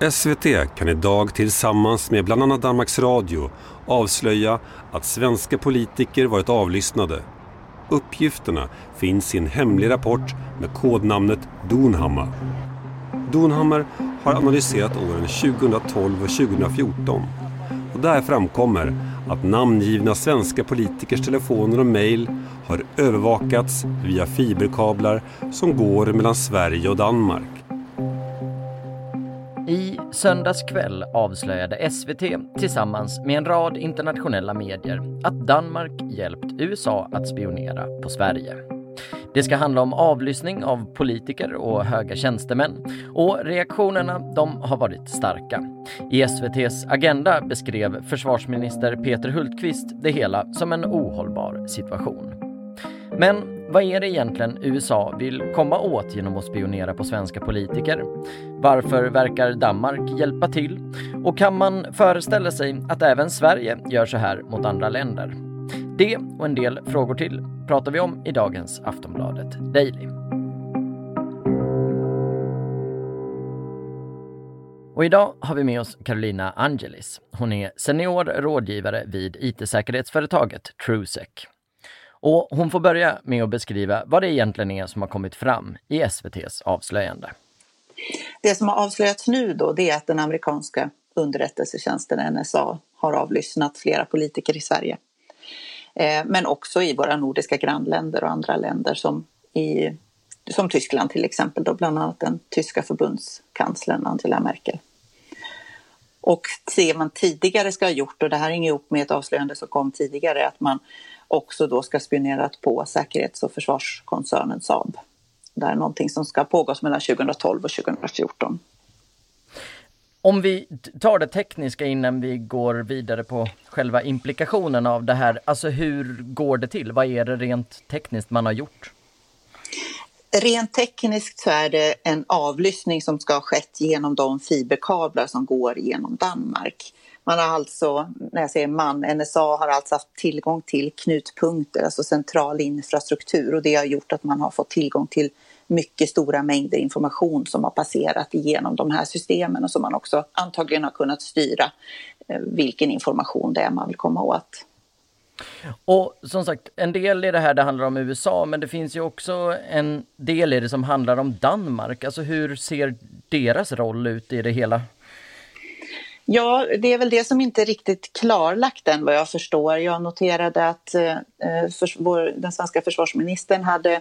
SVT kan idag tillsammans med bland annat Danmarks Radio avslöja att svenska politiker varit avlyssnade. Uppgifterna finns i en hemlig rapport med kodnamnet Donhammar. Donhammar har analyserat åren 2012 och 2014 och där framkommer att namngivna svenska politikers telefoner och mejl har övervakats via fiberkablar som går mellan Sverige och Danmark. I söndags kväll avslöjade SVT tillsammans med en rad internationella medier att Danmark hjälpt USA att spionera på Sverige. Det ska handla om avlyssning av politiker och höga tjänstemän och reaktionerna de har varit starka. I SVTs Agenda beskrev försvarsminister Peter Hultqvist det hela som en ohållbar situation. Men vad är det egentligen USA vill komma åt genom att spionera på svenska politiker? Varför verkar Danmark hjälpa till? Och kan man föreställa sig att även Sverige gör så här mot andra länder? Det och en del frågor till pratar vi om i dagens Aftonbladet Daily. Och idag har vi med oss Carolina Angelis. Hon är senior rådgivare vid IT-säkerhetsföretaget TrueSec. Och hon får börja med att beskriva vad det egentligen är som har kommit fram i SVTs avslöjande. Det som har avslöjats nu då det är att den amerikanska underrättelsetjänsten NSA har avlyssnat flera politiker i Sverige. Eh, men också i våra nordiska grannländer och andra länder som, i, som Tyskland till exempel, då bland annat den tyska förbundskanslern Angela Merkel. Och det man tidigare ska ha gjort, och det här hänger ihop med ett avslöjande som kom tidigare, att man också då ska spionerat på säkerhets och försvarskoncernen Saab. Det är någonting som ska pågås mellan 2012 och 2014. Om vi tar det tekniska innan vi går vidare på själva implikationen av det här. Alltså hur går det till? Vad är det rent tekniskt man har gjort? Rent tekniskt så är det en avlyssning som ska ha skett genom de fiberkablar som går genom Danmark. Man har alltså, när jag säger man, NSA har alltså haft tillgång till knutpunkter, alltså central infrastruktur och det har gjort att man har fått tillgång till mycket stora mängder information som har passerat igenom de här systemen och som man också antagligen har kunnat styra eh, vilken information det är man vill komma åt. Och som sagt, en del i det här det handlar om USA, men det finns ju också en del i det som handlar om Danmark. Alltså hur ser deras roll ut i det hela? Ja, det är väl det som inte är riktigt klarlagt än vad jag förstår. Jag noterade att eh, eh för, vår, den svenska försvarsministern hade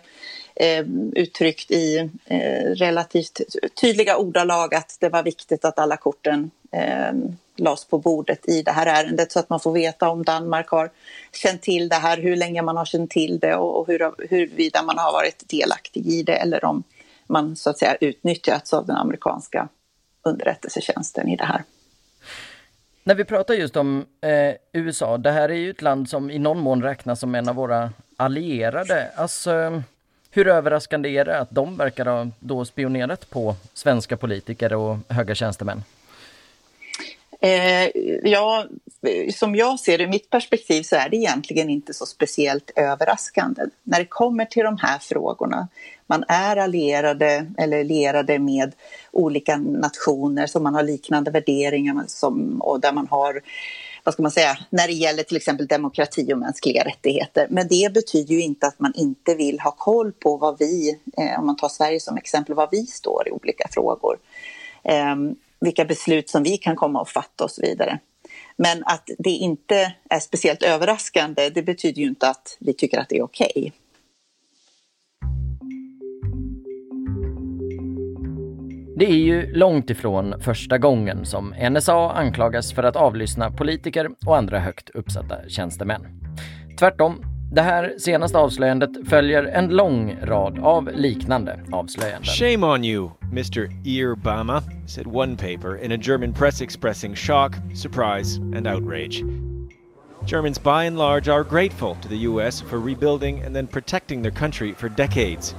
eh, uttryckt i eh, relativt tydliga ordalag att det var viktigt att alla korten eh, lades på bordet i det här ärendet så att man får veta om Danmark har känt till det här, hur länge man har känt till det och, och hur, huruvida man har varit delaktig i det eller om man så att säga utnyttjats av den amerikanska underrättelsetjänsten i det här. När vi pratar just om eh, USA, det här är ju ett land som i någon mån räknas som en av våra allierade. Alltså, hur överraskande är det att de verkar ha då spionerat på svenska politiker och höga tjänstemän? Eh, ja, som jag ser det, ur mitt perspektiv så är det egentligen inte så speciellt överraskande. När det kommer till de här frågorna, man är allierade eller lierade med olika nationer som man har liknande värderingar som, och där man har vad ska man säga, när det gäller till exempel demokrati och mänskliga rättigheter. Men det betyder ju inte att man inte vill ha koll på vad vi, eh, om man tar Sverige som exempel, vad vi står i olika frågor. Ehm, vilka beslut som vi kan komma att fatta och så vidare. Men att det inte är speciellt överraskande, det betyder ju inte att vi tycker att det är okej. Okay. Det är ju långt ifrån första gången som NSA anklagas för att avlyssna politiker och andra högt uppsatta tjänstemän. Tvärtom det här senaste avslöjandet följer en lång rad av liknande avslöjanden. Shame on you, Mr. Earbama, said one paper in a German press expressing shock, surprise and outrage. Germans by and large are grateful to the US for rebuilding and then protecting their country for decades.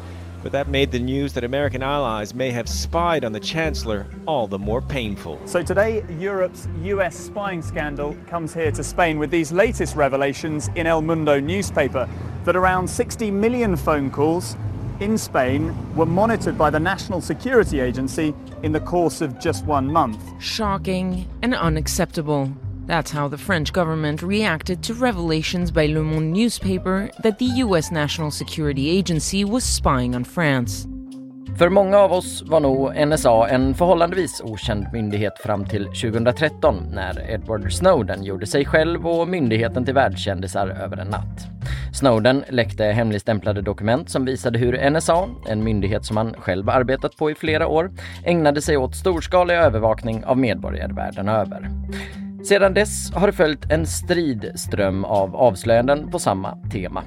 But that made the news that American allies may have spied on the Chancellor all the more painful. So today, Europe's US spying scandal comes here to Spain with these latest revelations in El Mundo newspaper that around 60 million phone calls in Spain were monitored by the National Security Agency in the course of just one month. Shocking and unacceptable. That's how the French government reacted to revelations by Le Monde newspaper that the US National Security Agency was spying on France. För många av oss var nog NSA en förhållandevis okänd myndighet fram till 2013 när Edward Snowden gjorde sig själv och myndigheten till världskändisar över en natt. Snowden läckte hemligstämplade dokument som visade hur NSA, en myndighet som han själv arbetat på i flera år, ägnade sig åt storskalig övervakning av medborgare världen över. Sedan dess har det följt en stridström av avslöjanden på samma tema.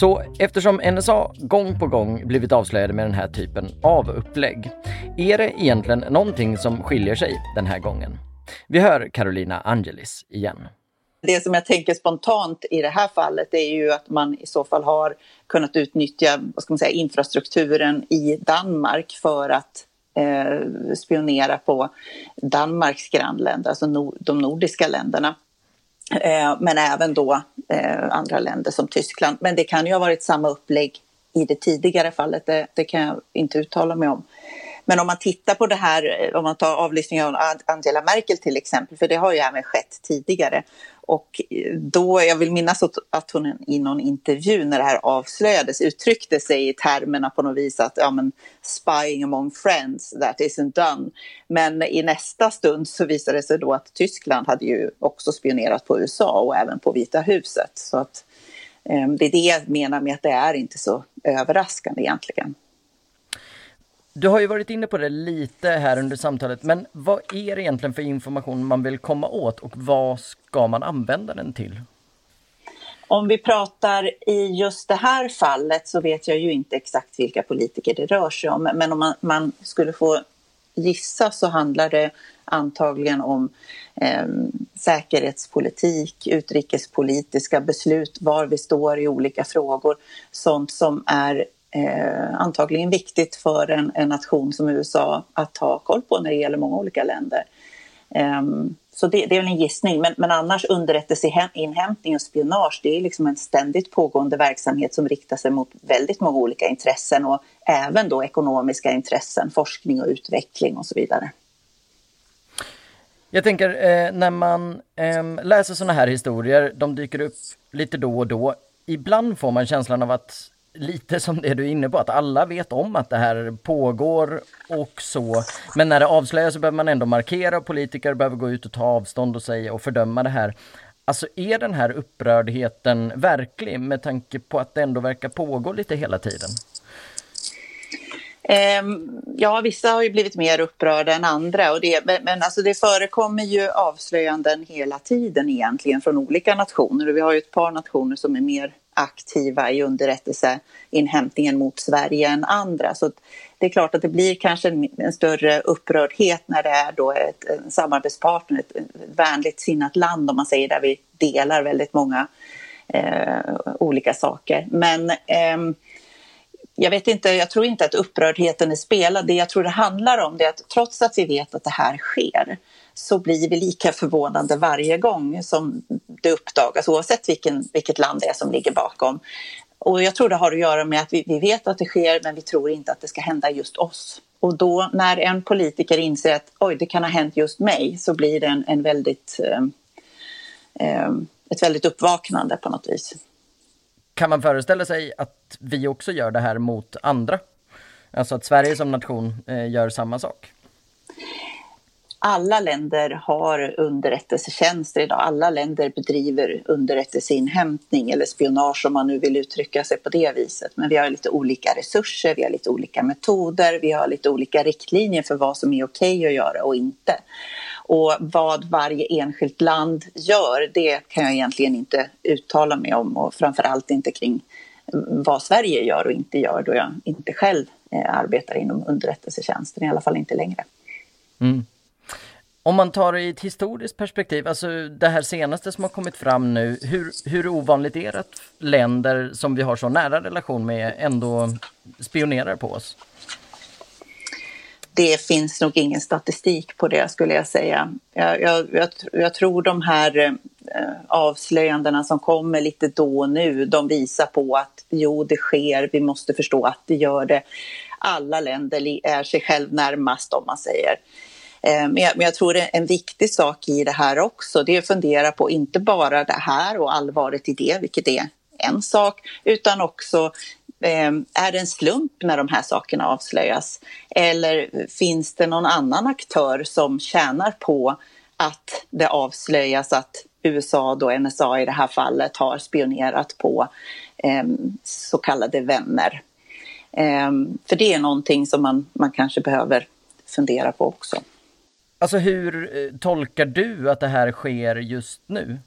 Så eftersom NSA gång på gång blivit avslöjade med den här typen av upplägg, är det egentligen någonting som skiljer sig den här gången? Vi hör Carolina Angelis igen. Det som jag tänker spontant i det här fallet är ju att man i så fall har kunnat utnyttja vad ska man säga, infrastrukturen i Danmark för att eh, spionera på Danmarks grannländer, alltså no de nordiska länderna. Eh, men även då eh, andra länder som Tyskland. Men det kan ju ha varit samma upplägg i det tidigare fallet, det, det kan jag inte uttala mig om. Men om man tittar på det här, eh, om man tar avlyssningen av Angela Merkel till exempel, för det har ju även skett tidigare. Och då, jag vill minnas att hon i någon intervju när det här avslöjades uttryckte sig i termerna på något vis att ja, men, spying among friends, that isn't done. Men i nästa stund så visade det sig då att Tyskland hade ju också spionerat på USA och även på Vita huset. Så att, eh, det är det jag menar med att det är inte så överraskande egentligen. Du har ju varit inne på det lite här under samtalet, men vad är det egentligen för information man vill komma åt och vad ska man använda den till? Om vi pratar i just det här fallet så vet jag ju inte exakt vilka politiker det rör sig om, men om man, man skulle få gissa så handlar det antagligen om eh, säkerhetspolitik, utrikespolitiska beslut, var vi står i olika frågor, sånt som är eh, antagligen viktigt för en, en, nation som USA att ha koll på när det gäller många olika länder. Eh, så det, det, är väl en gissning, men, men annars underrättelseinhämtning och spionage det är liksom en ständigt pågående verksamhet som riktar sig mot väldigt många olika intressen och även då ekonomiska intressen, forskning och utveckling och så vidare. Jag tänker eh, när man eh, läser sådana här historier, de dyker upp lite då och då. Ibland får man känslan av att lite som det du är inne på, att alla vet om att det här pågår och så. Men när det avslöjas så behöver man ändå markera och politiker behöver gå ut och ta avstånd och säga och fördöma det här. Alltså är den här upprördheten verklig med tanke på att det ändå verkar pågå lite hela tiden? Ehm, ja, vissa har ju blivit mer upprörda än andra. Och det, men alltså det förekommer ju avslöjanden hela tiden egentligen från olika nationer. Och vi har ju ett par nationer som är mer aktiva i underrättelseinhämtningen mot Sverige än andra. Så det är klart att det blir kanske en, en större upprördhet när det är då ett, en samarbetspartner, ett, vänligt sinnat land om man säger där vi delar väldigt många eh, olika saker. Men eh, jag vet inte, jag tror inte att upprördheten är spelad. Det jag tror det handlar om det är att trots att vi vet att det här sker så blir vi lika förvånade varje gång som det uppdagas oavsett vilken, vilket land det är som ligger bakom. Och jag tror det har att göra med att vi, vi vet att det sker men vi tror inte att det ska hända just oss. Och då när en politiker inser att oj, det kan ha hänt just mig så blir det en, en väldigt, eh, ett väldigt uppvaknande på något vis. Kan man föreställa sig att vi också gör det här mot andra? Alltså att Sverige som nation eh, gör samma sak? Alla länder har underrättelsetjänster idag. Alla länder bedriver underrättelseinhämtning eller spionage om man nu vill uttrycka sig på det viset. Men vi har lite olika resurser, vi har lite olika metoder, vi har lite olika riktlinjer för vad som är okej okay att göra och inte. Och vad varje enskilt land gör, det kan jag egentligen inte uttala mig om och framför allt inte kring vad Sverige gör och inte gör då jag inte själv eh, arbetar inom underrättelsetjänsten, i alla fall inte längre. Mm. Om man tar det i ett historiskt perspektiv, alltså det här senaste som har kommit fram nu, hur, hur ovanligt är det att länder som vi har så nära relation med ändå spionerar på oss? Det finns nog ingen statistik på det skulle jag säga. Jag, jag, jag, jag tror de här eh, avslöjandena som kommer lite då och nu, de visar på att jo, det sker, vi måste förstå att det gör det. Alla länder är sig själv närmast om man säger. Eh, men jag, men jag tror en viktig sak i det här också, det är att fundera på inte bara det här och allvaret i det, vilket är en sak, utan också ehm, är det en slump när de här sakerna avslöjas? Eller finns det någon annan aktör som tjänar på att det avslöjas att USA, då NSA i det här fallet, har spionerat på eh, så kallade vänner? Ehm, för det är någonting som man, man kanske behöver fundera på också. Alltså hur eh, tolkar du att det här sker just nu?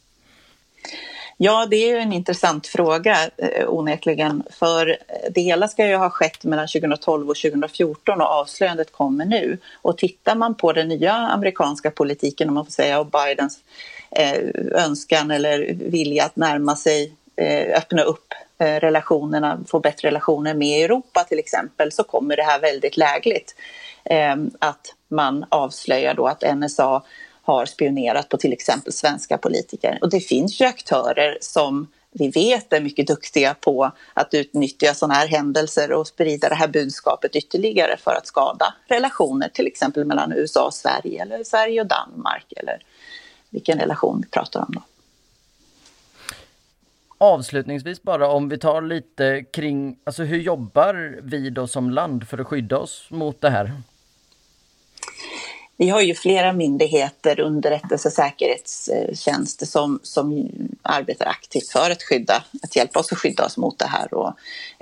Ja, det är ju en intressant fråga eh, onekligen. För eh, det hela ska ju ha skett mellan 2012 och 2014 och avslöjandet kommer nu. Och tittar man på den nya amerikanska politiken, om man får säga, och Bidens önskan eller vilja att närma sig, öppna upp relationerna, få bättre relationer med Europa till exempel, så kommer det här väldigt lägligt. Att man avslöjar då att NSA har spionerat på till exempel svenska politiker. Och det finns ju aktörer som vi vet är mycket duktiga på att utnyttja sådana här händelser och sprida det här budskapet ytterligare för att skada relationer till exempel mellan USA och Sverige eller Sverige och Danmark eller vilken relation vi pratar om då. Avslutningsvis bara om vi tar lite kring, alltså hur jobbar vi då som land för att skydda oss mot det här? Vi har ju flera myndigheter, underrättelse och säkerhetstjänster som, som arbetar aktivt för att skydda, att hjälpa oss att skydda oss mot det här. Och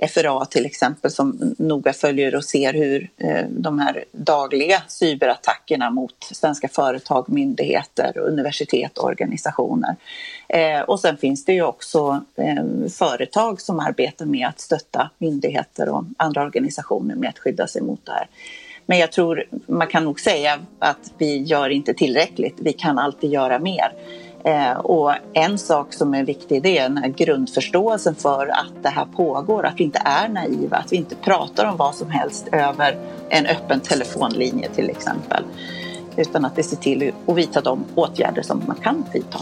FRA till exempel som noga följer och ser hur eh, de här dagliga cyberattackerna mot svenska företag, myndigheter, universitet och organisationer. Eh, och sen finns det ju också eh, företag som arbetar med att stötta myndigheter och andra organisationer med att skydda sig mot det här. Men jag tror man kan nog säga att vi gör inte tillräckligt. Vi kan alltid göra mer. Eh, och en sak som är viktig det är den här grundförståelsen för att det här pågår, att vi inte är naiva, att vi inte pratar om vad som helst över en öppen telefonlinje till exempel. Utan att vi ser till att vidta de åtgärder som man kan vidta.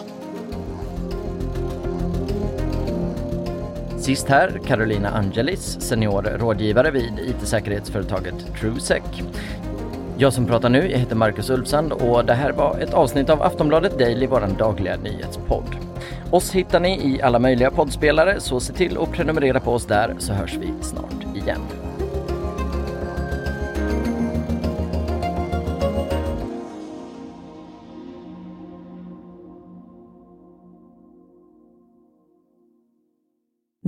Sist här Carolina Angelis, senior rådgivare vid IT-säkerhetsföretaget TrueSec. Jag som pratar nu, jag heter Marcus Ulfsand och det här var ett avsnitt av Aftonbladet Daily, vår dagliga nyhetspodd. Oss hittar ni i alla möjliga poddspelare, så se till att prenumerera på oss där så hörs vi snart igen.